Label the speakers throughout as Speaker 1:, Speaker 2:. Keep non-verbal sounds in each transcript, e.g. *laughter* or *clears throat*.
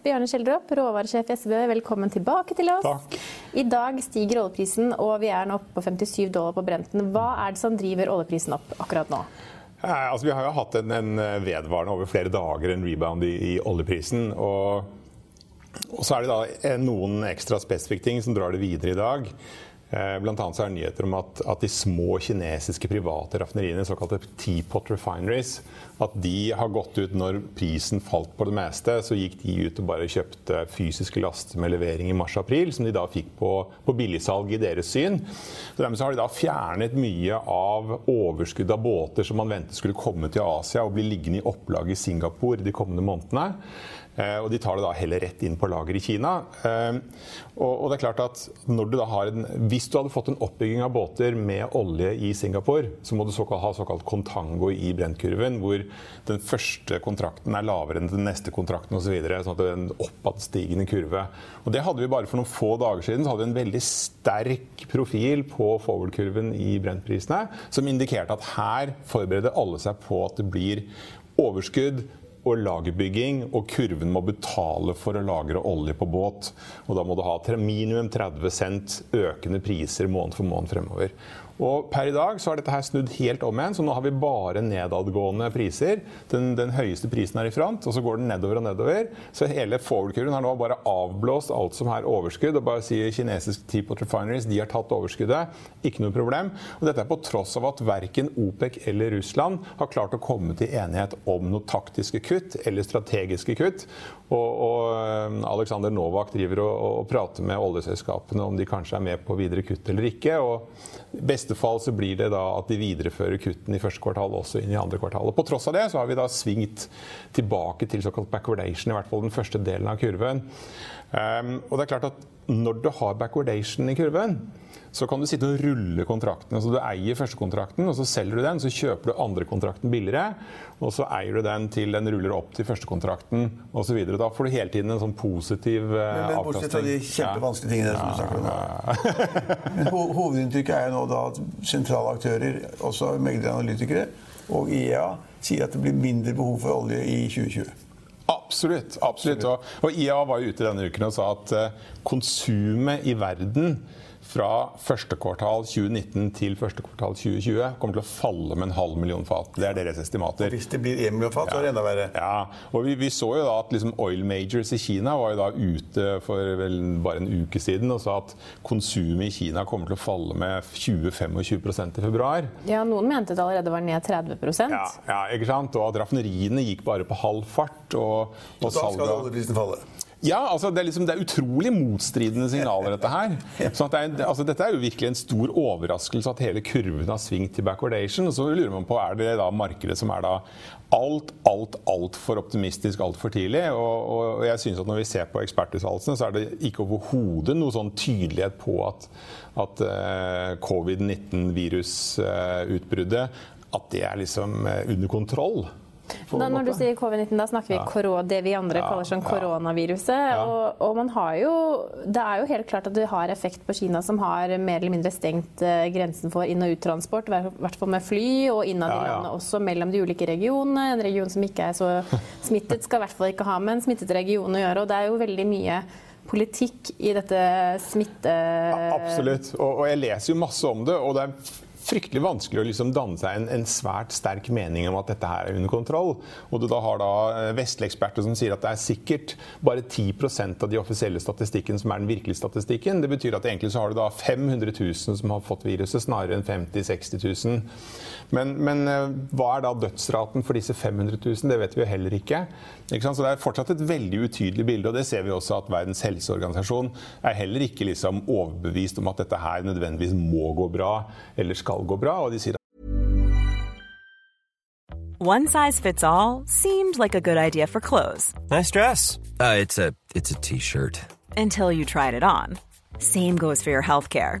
Speaker 1: Bjarne Skjeldrup, råvaresjef i SEB, velkommen tilbake til oss.
Speaker 2: Takk.
Speaker 1: I dag stiger oljeprisen, og vi er nå oppe på 57 dollar på Brenten. Hva er det som driver oljeprisen opp akkurat nå?
Speaker 2: Eh, altså, vi har jo hatt en, en vedvarende over flere dager en rebound i, i oljeprisen. Og, og, så er det da noen ekstra spesifikke ting som drar det videre i dag. Eh, blant annet så er det nyheter om at, at, de små kinesiske private raffineriene, såkalte teapot refineries, at de har gått ut når prisen falt på det meste. Så gikk de ut og bare kjøpte fysiske laster med levering i mars-april, som de da fikk på, på billigsalg i deres syn. Så dermed så har de da fjernet mye av overskudd av båter som man ventet skulle komme til Asia og bli liggende i opplag i Singapore de kommende månedene. Eh, og de tar det da heller rett inn på lager i Kina. Eh, og det er klart at du en, Hvis du hadde fått en oppbygging av båter med olje i Singapore, så må du såkalt, ha såkalt kontango i brentkurven, hvor den første kontrakten er lavere enn den neste kontrakten osv. Så videre, sånn at det er en oppadstigende kurve. Og Det hadde vi bare for noen få dager siden. så hadde vi en veldig sterk profil på forward-kurven i brentprisene, som indikerte at her forbereder alle seg på at det blir overskudd og lagerbygging, og kurven må betale for å lagre olje på båt. Og da må du ha minimum 30 cent økende priser måned for måned fremover. Og per i dag så har dette her snudd helt om igjen, så nå har vi bare nedadgående priser. Den, den høyeste prisen er i front, og så går den nedover og nedover. Så hele forward-kurven har nå bare avblåst alt som er overskudd. Og bare sier kinesiske Teapot Refineries de har tatt overskuddet. Ikke noe problem. Og dette er på tross av at verken OPEC eller Russland har klart å komme til enighet om noe taktiske kutt eller strategiske kutt. Og, og Aleksander Alexander Novak driver og, og, prater med oljeselskapene om de kanskje er med på videre kutt eller ikke. og I beste fall så blir det da at de viderefører kuttene i første kvartal også inn i andre kvartal. Og på tross av det så har vi da svingt tilbake til såkalt backwardation, i hvert fall den første delen av kurven. Um, og det er klart at når du har backwardation i kurven, så kan du sitte og rulle kontraktene. Så du eier første kontrakten, og så selger du den. Så kjøper du andre kontrakten billigere, og så eier du den til den ruller opp til første kontrakten osv. Da får du hele tiden en sånn positiv uh, men, men,
Speaker 3: Bortsett fra de kjempevanskelige tingene som du snakker om men ho hovedinntrykket er jo nå da at sentrale aktører, også megleranalytikere og IEA, sier at det blir mindre behov for olje i 2020.
Speaker 2: Absolutt. absolutt. Og, og IA var jo ute denne uken og sa at uh, konsumet i verden fra første kvartal 2019 til første kvartal 2020 kommer til å falle med en halv million fat. Det er deres estimater.
Speaker 3: Og hvis det blir én million fat, så er det enda verre.
Speaker 2: Ja, og vi, vi, så jo da at liksom oil majors i Kina var jo da ute for vel bare en uke siden og sa at konsumet i Kina kommer til å falle med 20-25 i februar.
Speaker 1: Ja, noen mente det allerede var ned 30
Speaker 2: ja, ja, ikke sant? Og at raffineriene gikk bare på halv fart. Og,
Speaker 3: og, og da skal oljeprisen falle?
Speaker 2: Ja, altså det er, liksom, det er utrolig motstridende signaler, dette her. Så det er, altså dette er jo virkelig en stor overraskelse at hele kurven har svingt til backwardation. Og så lurer man på er det da markedet som er da alt, alt, altfor optimistisk altfor tidlig. Og, og, jeg synes at når vi ser på ekspertuttalelsene, så er det ikke overhodet noe sånn tydelighet på at, at uh, covid-19-virusutbruddet uh, at det er liksom uh, under kontroll.
Speaker 1: Da, når du sier covid-19, da snakker vi ja. det vi andre kaller sånn koronaviruset. Ja. Og, og, man har jo Det er jo helt klart at det har effekt på Kina, som har mer eller mindre stengt uh, grensen for inn- og uttransport, i hvert fall med fly, og innad i landet også mellom de ulike regionene. En region som ikke er så *laughs* smittet, skal i hvert fall ikke ha med en smittet region å gjøre. Og det er jo veldig mye politikk i dette smitte...
Speaker 2: Ja, absolutt. Og, og jeg leser jo masse om det. og det er fryktelig vanskelig å liksom danne seg en, en, svært sterk mening om at dette her er under kontroll. Og du da har da eh, vestlige eksperter som sier at det er sikkert bare 10% av de offisielle statistikken som er den virkelige statistikken. Det betyr at egentlig så har du da 500 000 som har fått viruset, snarere enn 50 000-60 000. Men, men, eh, hva er da dødsraten for disse 500 000? Det vet vi jo heller ikke. ikke så det er fortsatt et veldig utydelig bilde, og det ser vi også at Verdens helseorganisasjon er heller ikke liksom overbevist om at dette her nødvendigvis må gå bra eller skal skal gå bra, og de sier
Speaker 4: One size fits all seemed like a good idea for clothes.
Speaker 5: Nice dress. Uh, it's a t-shirt.
Speaker 4: Until you tried it on. Same goes for your healthcare.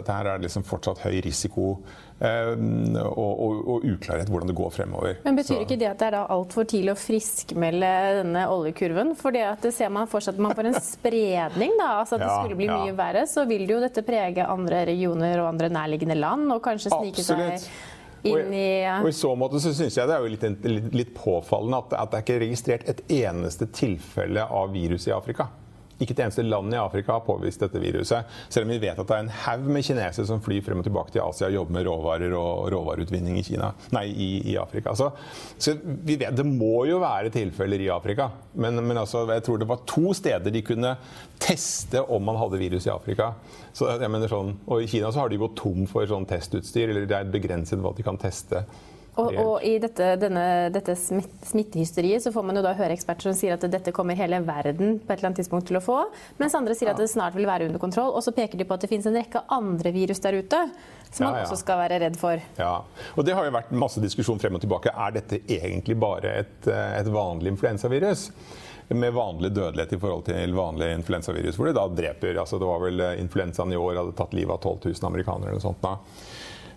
Speaker 2: Dette her er liksom fortsatt høy risiko eh, og, og, og, uklarhet hvordan det går fremover.
Speaker 1: Men Betyr Så. ikke det at det er altfor tidlig å friskmelde denne oljekurven? For det at det ser man fortsatt man får en spredning, da, altså at ja, det skulle bli ja. mye verre, så vil jo dette prege andre regioner og andre nærliggende land, og kanskje snike Absolutt. seg i
Speaker 2: og, I så måte så syns jeg det er jo litt, litt, litt påfallende at, at det er ikke registrert et eneste tilfelle av virus i Afrika. Ikke et eneste land i Afrika har påvist dette viruset. Selv om vi vet at det er en haug med kinesere som flyr frem og tilbake til Asia og jobber med råvarer og råvareutvinning i, Kina, nei, i, i Afrika. Så, så, vet, Det må jo være tilfeller i Afrika. Men, men altså, jeg tror det var to steder de kunne teste om man hadde virus i Afrika. Så, sånn, og I Kina så har de gått tom for sånn testutstyr, eller det er begrenset hva de kan teste.
Speaker 1: Og, og, i dette, denne, dette smittehysteriet så får man jo da høre eksperter som sier at dette kommer hele verden på et eller annet tidspunkt til å få, mens andre sier at det snart vil være under kontroll. Og så peker de på at det finnes en rekke andre virus der ute som man ja, ja. også skal være redd for.
Speaker 2: Ja, og Det har jo vært masse diskusjon frem og tilbake. Er dette egentlig bare et, et vanlig influensavirus? med vanlig dødelighet i forhold til vanlig influensavirus, hvor det da dreper altså Det var vel influensaen i år hadde tatt livet av 12 000 amerikanere eller noe sånt. da.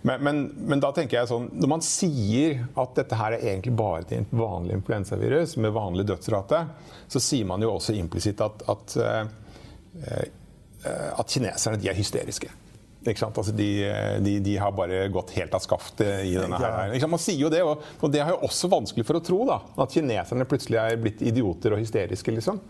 Speaker 2: Men, men, men, da tenker jeg sånn, når man sier at dette her er egentlig bare et vanlig influensavirus med vanlig dødsrate, så sier man jo også implisitt at, at, uh, at kineserne de er hysteriske. Altså de, de, de, har bare gått helt av skaftet i denne her. Man sier jo det, og, og det har jo også vanskelig for å tro. da, At kineserne plutselig er blitt idioter og hysteriske. liksom.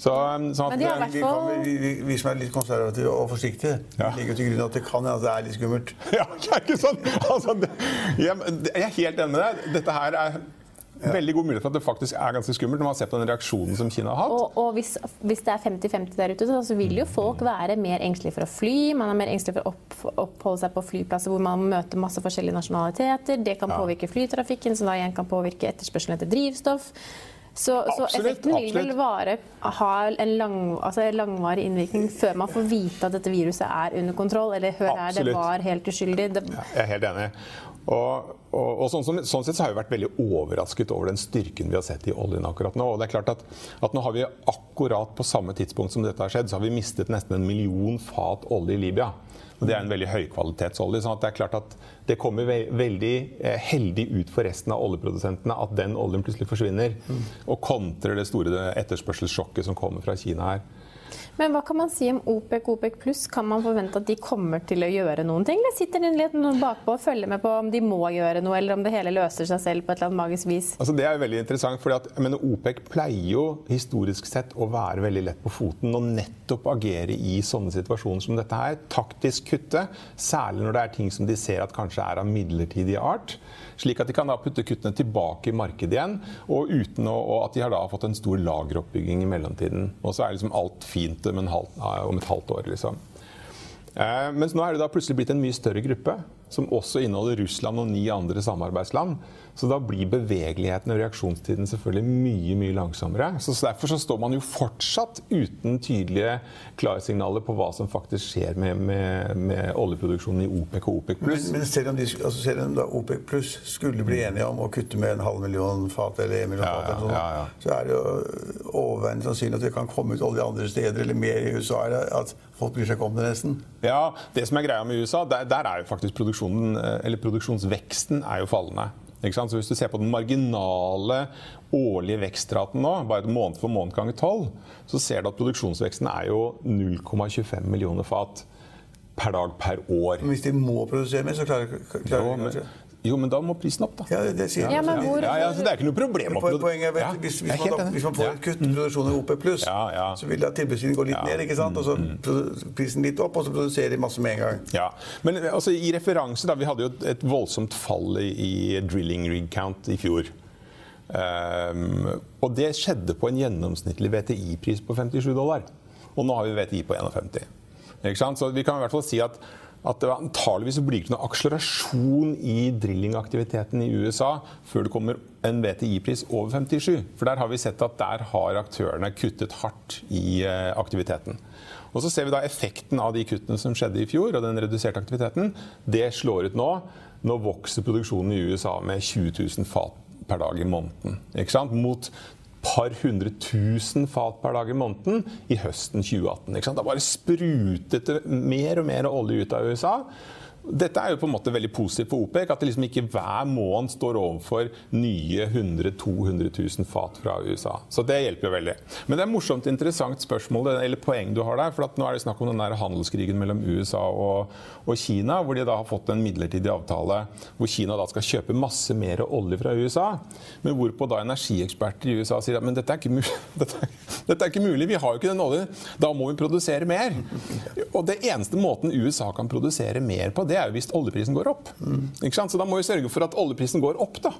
Speaker 3: Så, um, sånn at, vi, fall... vi, vi, vi, som er litt konservative og forsiktige, ja. ligger til grunn at det kan hende at det er litt skummelt. *laughs*
Speaker 2: Ja, ikke sånn. Altså, det, jeg, jeg, er helt enig med deg. Dette her er ja. veldig god mulighet for at det faktisk er ganske skummelt når man ser på den reaksjonen som Kina har hatt.
Speaker 1: Og, og hvis, hvis, det er 50-50 der ute, så vil jo folk være mer engstelige for å fly. Man er mer engstelig for å opp, oppholde seg på flyplasser hvor man møter masse forskjellige nasjonaliteter. Det kan påvirke flytrafikken, som da igjen kan påvirke etterspørselen etter drivstoff. Så, så effekten vil vel vare, ha en lang, altså langvarig innvirkning før man får vite at dette viruset er under kontroll? Eller hør her, det var helt uskyldig. Det...
Speaker 2: Ja, jeg er helt enig. Og, og, og sånn, sånn, sett så har vi vært veldig overrasket over den styrken vi har sett i oljen akkurat nå. Og det er klart at, at nå har vi akkurat på samme tidspunkt som dette har skjedd, så har vi mistet nesten en million fat olje i Libya. Og det er en veldig høykvalitetsolje. sånn at det er klart at det kommer veldig eh, heldig ut for resten av oljeprodusentene at den oljen plutselig forsvinner. Mm. Og kontrer det store etterspørselssjokket som kommer fra Kina her.
Speaker 1: Men hva kan man si om OPEC OPEC pluss? Kan man forvente at de kommer til å gjøre noen ting? Eller sitter de litt bakpå og følger med på om de må gjøre noe, eller om det hele løser seg selv på et eller annet magisk vis?
Speaker 2: Altså, det er veldig interessant, for OPEC pleier jo historisk sett å være veldig lett på foten og nettopp agere i sånne situasjoner som dette her. Taktisk kutte, særlig når det er ting som de ser at kanskje er av midlertidig art. Slik at de kan da putte kuttene tilbake i markedet igjen, og uten å, og at de har da fått en stor lageroppbygging i mellomtiden. Og så er liksom alt fint om, om et halvt år. liksom. Eh, mens nå er det da plutselig blitt en mye større gruppe, som også inneholder Russland og ni andre samarbeidsland. Så da blir bevegeligheten og reaksjonstiden selvfølgelig mye mye langsommere. Så Derfor så står man jo fortsatt uten tydelige klarsignaler på hva som faktisk skjer med, med, med oljeproduksjonen i OPEC og OPEC pluss.
Speaker 3: Men, men, selv om, de, altså selv om OPEC pluss skulle bli enige om å kutte med en halv million fat eller en million ja, fat, sånn, ja, ja, så er det jo overveiende sannsynlig at det kan komme ut olje andre steder eller mer i USA. At folk bryr seg ikke om det nesten?
Speaker 2: Ja, det som er greia med USA, der, der er jo faktisk produksjonen, eller produksjonsveksten er jo fallende. Så Hvis du ser på den marginale årlige vekstraten nå, bare måned for måned ganger 12, så ser du at produksjonsveksten er jo 0,25 millioner fat per dag per år.
Speaker 3: Men hvis de må produsere mer, så klarer, de ikke
Speaker 2: kanskje jo, men da må prisen opp, da.
Speaker 3: Ja, det, det sier
Speaker 1: ja, men hvor...
Speaker 2: ja, ja, så Det er ikke noe problem.
Speaker 3: Poenget er at hvis, hvis, man, da, hvis, man, får et kutt i produksjonen i OP+, så vil da tilbudssiden gå litt ned, ikke sant? og så mm, mm. prisen litt opp, og så produserer de masse med en gang.
Speaker 2: Ja, Men altså, i referanse, da, vi hadde jo et voldsomt fall i drilling rig count i fjor. Um, og det skjedde på en gjennomsnittlig VTI-pris på 57 dollar. og nå har vi VTI på 51. Ikke sant? Så vi kan i hvert fall si at, at det antageligvis blir ikke noe akselerasjon i drillingaktiviteten i USA før det kommer en VTI-pris over 57. For der har vi sett at der har aktørene kuttet hardt i eh, aktiviteten. Og så ser vi da effekten av de kuttene som skjedde i fjor, og den reduserte aktiviteten. Det slår ut nå. Nå vokser produksjonen i USA med 20 000 fat per dag i måneden. Mot par hundre tusen fat per dag i måneden i høsten 2018. Ikke sant? Da bare sprutet det mer og mer olje ut av USA. Dette er jo på en måte veldig positivt for OPEC, at det liksom ikke hver måned står overfor nye 100 200 000 fat fra USA. Så det hjelper jo veldig. Men det er morsomt interessant spørsmål eller poeng du har der. For nå er det snakk om den der handelskrigen mellom USA og, og, Kina, hvor de da har fått en midlertidig avtale hvor Kina da skal kjøpe masse mer olje fra USA. Men hvorpå da energieksperter i USA sier at men dette er ikke mulig. *laughs* Dette, dette er ikke mulig, vi har jo ikke den oljen. Da må vi produsere mer. Og det eneste måten USA kan produsere mer på, det er jo hvis oljeprisen går opp. Mm. Så da må vi sørge for at oljeprisen går opp. da.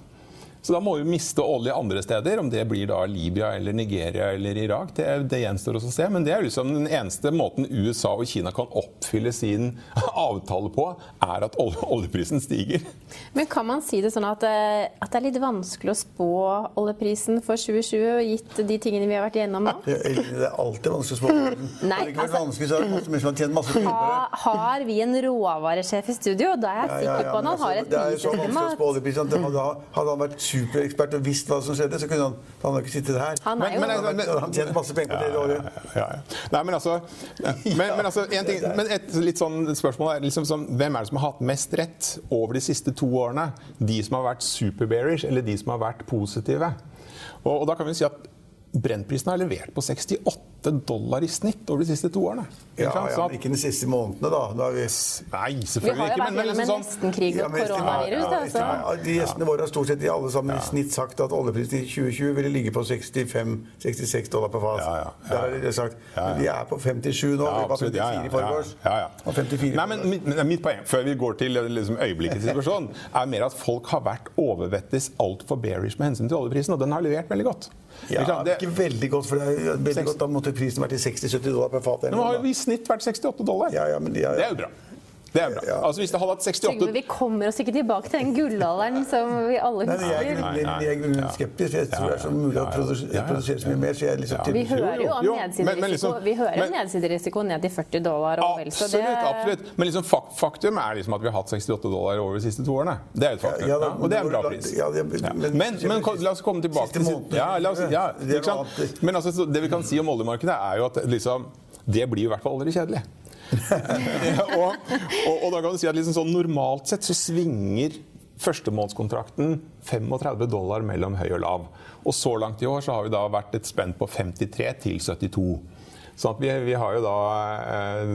Speaker 2: Så da må vi miste olje andre steder, om det blir da Libya eller Nigeria eller Irak. Det, det gjenstår å se. Men det er liksom den eneste måten USA og Kina kan oppfylle sin *laughs* avtale på, er at oljeprisen stiger.
Speaker 1: Men kan man si det sånn at, eh, at det er litt vanskelig å spå oljeprisen for 2020, gitt de tingene vi har vært igjennom nå?
Speaker 3: Det er alltid vanskelig å spå. *laughs*
Speaker 1: Nei,
Speaker 3: altså, vanskelig, så er det som har masse ha,
Speaker 1: Har vi en råvaresjef i studio? Da er jeg sikker ja, ja, ja, på at han har et
Speaker 3: prisestimat. Hadde han vært superekspert og visst hva som skjedde, så kunne han, han ikke sittet her.
Speaker 1: Han er jo... Men, men,
Speaker 3: men, han tjente masse penger på det året.
Speaker 2: Ja, ja, Nei, men altså, men, men altså en ting, men et litt sånn spørsmål er liksom som, Hvem er det som har hatt mest rett over de siste to årene? De som har vært superbearish, eller de som har vært positive? Og, og da kan vi si at Brentprisen har levert på 68 dollar i snitt over de siste to årene.
Speaker 3: Ja, ja, men ikke de siste månedene, da. da vi...
Speaker 2: Nei, selvfølgelig ikke.
Speaker 1: Vi har jo vært gjennom en sånn... nesten-krig og koronavirus. Ja,
Speaker 3: ja, ja, de gjestene våre har stort sett alle sammen i snitt sagt at oljeprisen i 2020 ville ligge på 65-66 dollar per fat. Ja, ja, ja. Det sagt. Men de er på 57 nå. Ja, var 54 i forgårs. Og 54
Speaker 2: Nei, men mitt, mitt, poeng, før vi går til liksom, øyeblikkets situasjon, er mer at folk har vært overvettes altfor bearish med hensyn til oljeprisen, og den har levert veldig godt.
Speaker 3: Ja, det, ikke veldig godt, for det er veldig godt, da måtte prisen vært i 60-70 dollar per fat.
Speaker 2: Nå har jo i snitt vært 68 dollar.
Speaker 3: Ja, ja, men,
Speaker 2: det er jo bra. Det er bra. Altså, hvis det hadde hatt 68
Speaker 1: Trygve, Vi kommer oss ikke tilbake til den gullalderen som vi alle husker.
Speaker 3: Nei, jeg, jeg, jeg er skeptisk. Jeg tror det er så mulig å produsere, så mye mer. Så jeg liksom
Speaker 1: Vi hører jo om nedsiderisiko liksom, nedsiderisiko ned til 40 dollar og vel så det
Speaker 2: Absolutt. Men liksom, faktum er liksom at vi har hatt 68 dollar over de siste to årene. Det er et faktum. Ja, og det er en bra pris. Men, men, la oss komme tilbake til ja, la oss, ja, Men altså, det vi kan si om oljemarkedet, er jo at liksom, det blir i hvert fall aldri kjedelig. *laughs* og, og, og, da kan du si at liksom sånn, Normalt sett så svinger førstemånedskontrakten 35 dollar mellom høy og lav. Og så langt i år så har vi da vært et spenn på 53 til 72. Sånn vi, vi, har jo da eh,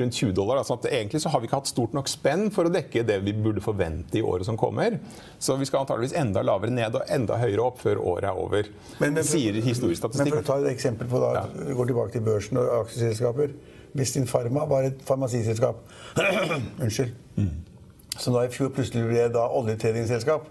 Speaker 2: rundt 20 dollar. sånn at Egentlig så har vi ikke hatt stort nok spenn for å dekke det vi burde forvente i året som kommer. Så vi skal antageligvis enda lavere ned og enda høyere opp før året er over. Men, men, sier historiestatistikk.
Speaker 3: Men for å ta et eksempel på da, ja. går tilbake til børsen og aksjeselskaper. Vistin Pharma var et farmasiselskap. *clears throat* Unnskyld. Mm. Så da i fjor plutselig ble da oljetradingselskap.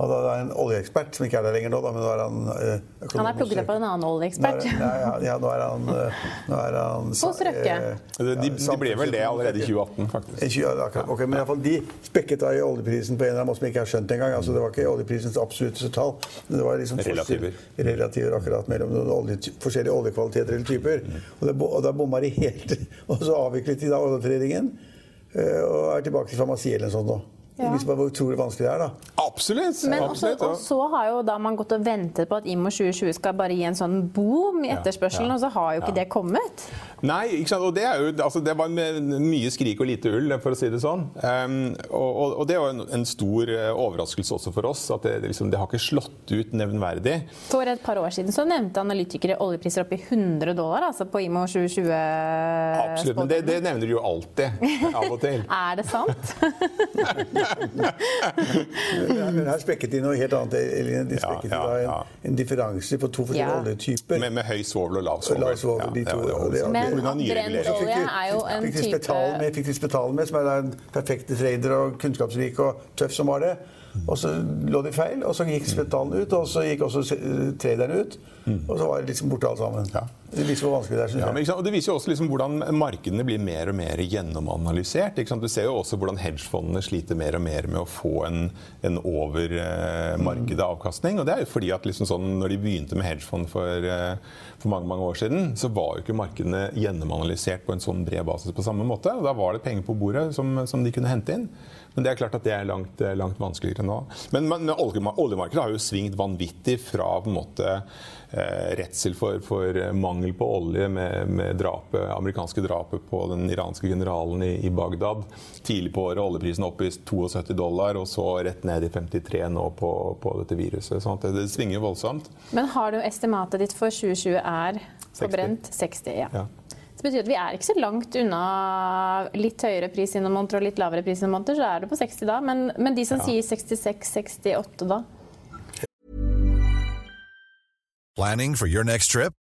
Speaker 3: Og da er en oljeekspert som ikke er der lenger nå, da, men nå er han
Speaker 1: øh, Han er plukket opp av en annen oljeekspert?
Speaker 3: Ja, ja, nå er han, øh, nå er han
Speaker 1: Hos Røkke.
Speaker 2: Eh, de, de, ble vel det allerede i 2018, faktisk.
Speaker 3: Okay, men i fall, de spekket da i oljeprisen på en eller annen måte som ikke har skjønt engang. Altså, det var ikke oljeprisens absolutte tall, men det var liksom
Speaker 2: relativer,
Speaker 3: relativer akkurat mellom olje, forskjellige oljekvaliteter eller typer. Mm. Og, det, og da bomma de helt. *laughs* Og så avviklet de da oljetradingen og er tilbake til farmasi eller noe sånt nå. Ja. Hvis man tror hvor vanskelig det er, da.
Speaker 2: Absolutt.
Speaker 1: Men
Speaker 2: absolutt,
Speaker 1: også, og så har jo da man gått og ventet på at IMO 2020 skal bare gi en sånn boom i etterspørselen, ja. og så har jo ikke det kommet.
Speaker 2: Nei, ikke sant? og det, er jo, altså, det var mye skrik og lite ull, for å si det sånn. Um, og, og, det var en, en, stor eh, overraskelse også for oss, at det, liksom, det har ikke slått ut nevnverdig.
Speaker 1: For et par år siden så nevnte analytikere oljepriser opp i 100 dollar altså på IMO 2020.
Speaker 2: Absolutt, men det, det nevner de jo alltid. Av og til. *laughs*
Speaker 1: er det sant? *laughs* *laughs*
Speaker 3: men her spekket de noe helt annet. De spekket ja, ja, ja. En, en, differanse på to forskjellige oljetyper.
Speaker 2: Med, med, høy svovel og lav svovel.
Speaker 3: Lav svovel de to,
Speaker 1: men brennolje er jo en
Speaker 3: type Fikk de Spetalen med, som er en perfekte trader og kunnskapsrik og tøff som var det. Og så lå de feil, og så gikk Spetalen ut, og så gikk også traderen ut. Og så var det liksom borte alt sammen. Det viser hvor vanskelig det er.
Speaker 2: Ja, men, og det viser jo også liksom hvordan markedene blir mer og mer gjennomanalysert. Du ser jo også hvordan hedgefondene sliter mer og mer med å få en, en over eh, markedet avkastning. Og det er jo fordi at liksom sånn, når de begynte med hedgefond for, eh, for mange mange år siden, så var jo ikke markedene gjennomanalysert på en sånn bred basis på samme måte. Og da var det penger på bordet som, som de kunne hente inn. Men det er klart at det er langt, eh, langt vanskeligere nå. Men, men olje- oljemarkedet har jo svingt vanvittig fra på en måte eh, redsel for, for mangel på olje med, med drapet, amerikanske drapet på den iranske generalen i, i Bagdad. Tidlig på året oljeprisen opp i 72 dollar, og så rett ned i 53 nå på, på dette viruset. Sånn at det, det svinger voldsomt.
Speaker 1: Men har du estimatet ditt for 2020 er på
Speaker 2: 60.
Speaker 1: brent 60? Ja.
Speaker 2: Ja.
Speaker 1: Det betyr at vi er ikke så langt unna litt høyere pris innom måneder og litt lavere pris innom måneder, så er det på 60 da. Men, men de som sier 66-68 da?
Speaker 6: Planning for your next trip?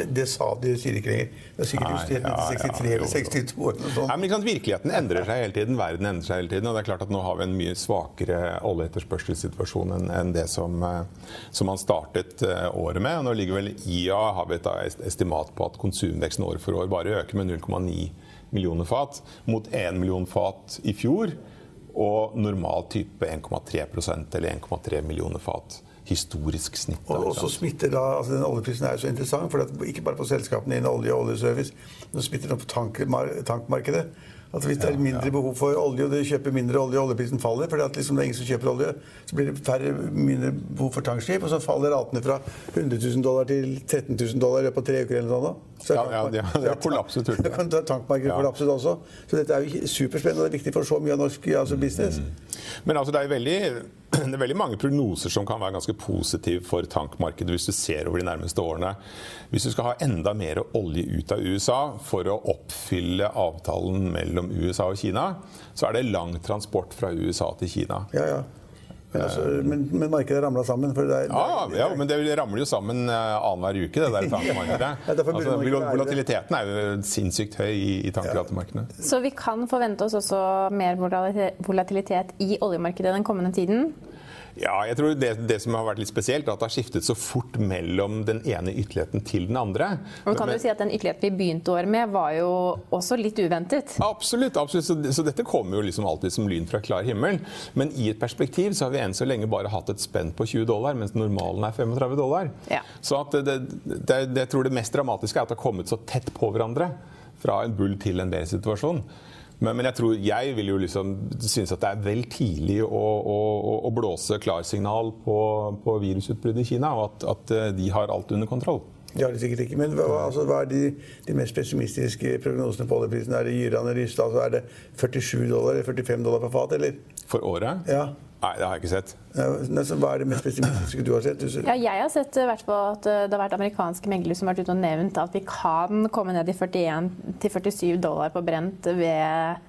Speaker 3: Det, det sa de sier ikke lenger. Det er sikkert justert
Speaker 2: ja,
Speaker 3: 63 eller
Speaker 2: jo.
Speaker 3: 62 år.
Speaker 2: Nei, men sant, Virkeligheten endrer seg hele tiden, verden endrer seg hele tiden. og det er klart at Nå har vi en mye svakere oljeetterspørselssituasjon enn enn det som, eh, som man startet eh, året med. og Nå ligger vel IA har vi et estimat på at konsumveksten år for år bare øker med 0,9 millioner fat, mot 1 million fat i fjor. Og normal type 1,3% eller 1,3 millioner fat. Historisk snitt. da,
Speaker 3: Og
Speaker 2: så
Speaker 3: smitter da, altså den Oljeprisen er jo så interessant, for ikke bare på selskapene innen olje og oljeservice, men smitter den på tankmar tankmarkedet. At Hvis det er mindre behov for olje, og du kjøper mindre olje, og oljeprisen faller fordi at liksom det er ingen som kjøper olje, så blir det færre, mindre behov for tankskip, og så faller ratene fra 100 000 dollar til 13 000 dollar i løpet av tre uker. eller noe sånt.
Speaker 2: Ja, ja, de har- de har kollapset hurtig.
Speaker 3: Tankmarkedet
Speaker 2: Ja.
Speaker 3: kollapset også. Så dette er jo superspennende og viktig for så mye av norsk altså business.
Speaker 2: Men altså, det, er veldig, *clears throat* det er veldig mange prognoser som kan være ganske positive for tankmarkedet hvis du ser over de nærmeste årene. Hvis du skal ha enda mer olje ut av USA for å oppfylle avtalen mellom USA og Kina, så er det lang transport fra USA til Kina.
Speaker 3: Ja, ja. Men, altså, men, men markedet ramla sammen. For det er,
Speaker 2: Ja, ja, men det ramler jo sammen eh, annenhver uke, det der tankemarkedet. *laughs*
Speaker 3: Ja,
Speaker 2: Altså, volatiliteten er jo sinnssykt høy i, i tankratemarkedene.
Speaker 1: Så vi kan forvente oss også mer volatilitet i oljemarkedet den kommende tiden?
Speaker 2: Ja, jeg tror det, det som har vært litt spesielt, er at det har skiftet så fort mellom den ene ytterligheten til den andre.
Speaker 1: Og kan
Speaker 2: Men-
Speaker 1: du si at Den ytterligheten vi begynte året med, var jo også litt uventet?
Speaker 2: Absolutt. absolutt. Så, så dette kommer jo liksom alltid som lyn fra klar himmel. Men i et perspektiv så har vi enn så lenge bare hatt et spenn på 20 dollar, mens normalen er 35 dollar.
Speaker 1: Ja.
Speaker 2: Så at det, det, det, det, jeg tror det mest dramatiske er at det har kommet så tett på hverandre. Fra en bull til en B-situasjon. Men, men jeg tror jeg vil jo liksom synes at det er vel tidlig å, å, å- blåse klarsignal på, på virusutbruddet i Kina, og at, at eh, de har alt under kontroll.
Speaker 3: Det har de sikkert ikke. Men hva, altså, hva er de, de mest pessimistiske prognosene på oljeprisen? Er det gyrende ryst? Altså, er det 47 dollar eller 45 dollar per fat, eller?
Speaker 2: For året?
Speaker 3: Ja.
Speaker 2: Nei, det har jeg ikke sett.
Speaker 3: Hva er det mest pessimistiske du har sett? Du,
Speaker 1: Ja, jeg har sett vært på at eh, det har vært amerikanske meglere som har vært ute og nevnt at vi kan komme ned i 41 til 47 dollar på brent ved,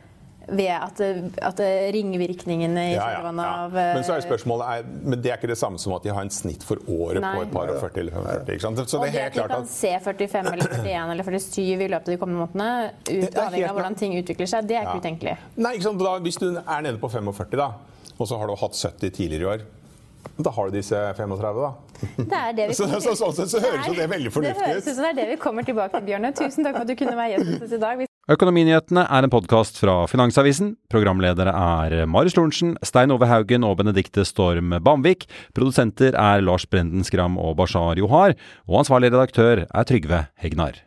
Speaker 1: ved at, at ringvirkningene i
Speaker 2: Ja, ja, ja.
Speaker 1: av eh,
Speaker 2: Men så er spørsmålet er, men det er ikke det samme som at de har en snitt for året
Speaker 1: Nei.
Speaker 2: på et par og 40 eller 45. Ikke sant? Så
Speaker 1: og
Speaker 2: det er
Speaker 1: det
Speaker 2: helt
Speaker 1: at de
Speaker 2: klart
Speaker 1: kan
Speaker 2: at
Speaker 1: se 45 eller 41 eller 47 i løpet av de kommende månedene, ut, avhengig av hvordan ting utvikler seg, det er ikke
Speaker 2: Ja.
Speaker 1: utenkelig.
Speaker 2: Nei, ikke sant? Da, Hvis du er nede på 45, da, og så har du hatt 70 tidligere i år, da har du disse 35, da.
Speaker 1: Det er det vi *laughs*
Speaker 2: Så, så, sånn sett så høres jo det veldig
Speaker 1: Det høres ut
Speaker 2: ut.
Speaker 1: som det er det vi kommer tilbake til, Bjørne. Tusen takk for at du kunne være gjest hos oss i dag.
Speaker 7: Økonominyhetene er en podkast fra Finansavisen. Programledere er Marius Lorentzen, Stein Ove Haugen og Benedikte Storm Bamvik. Produsenter er Lars Brenden Skram og Bashar Johar. Og ansvarlig redaktør er Trygve Hegnar.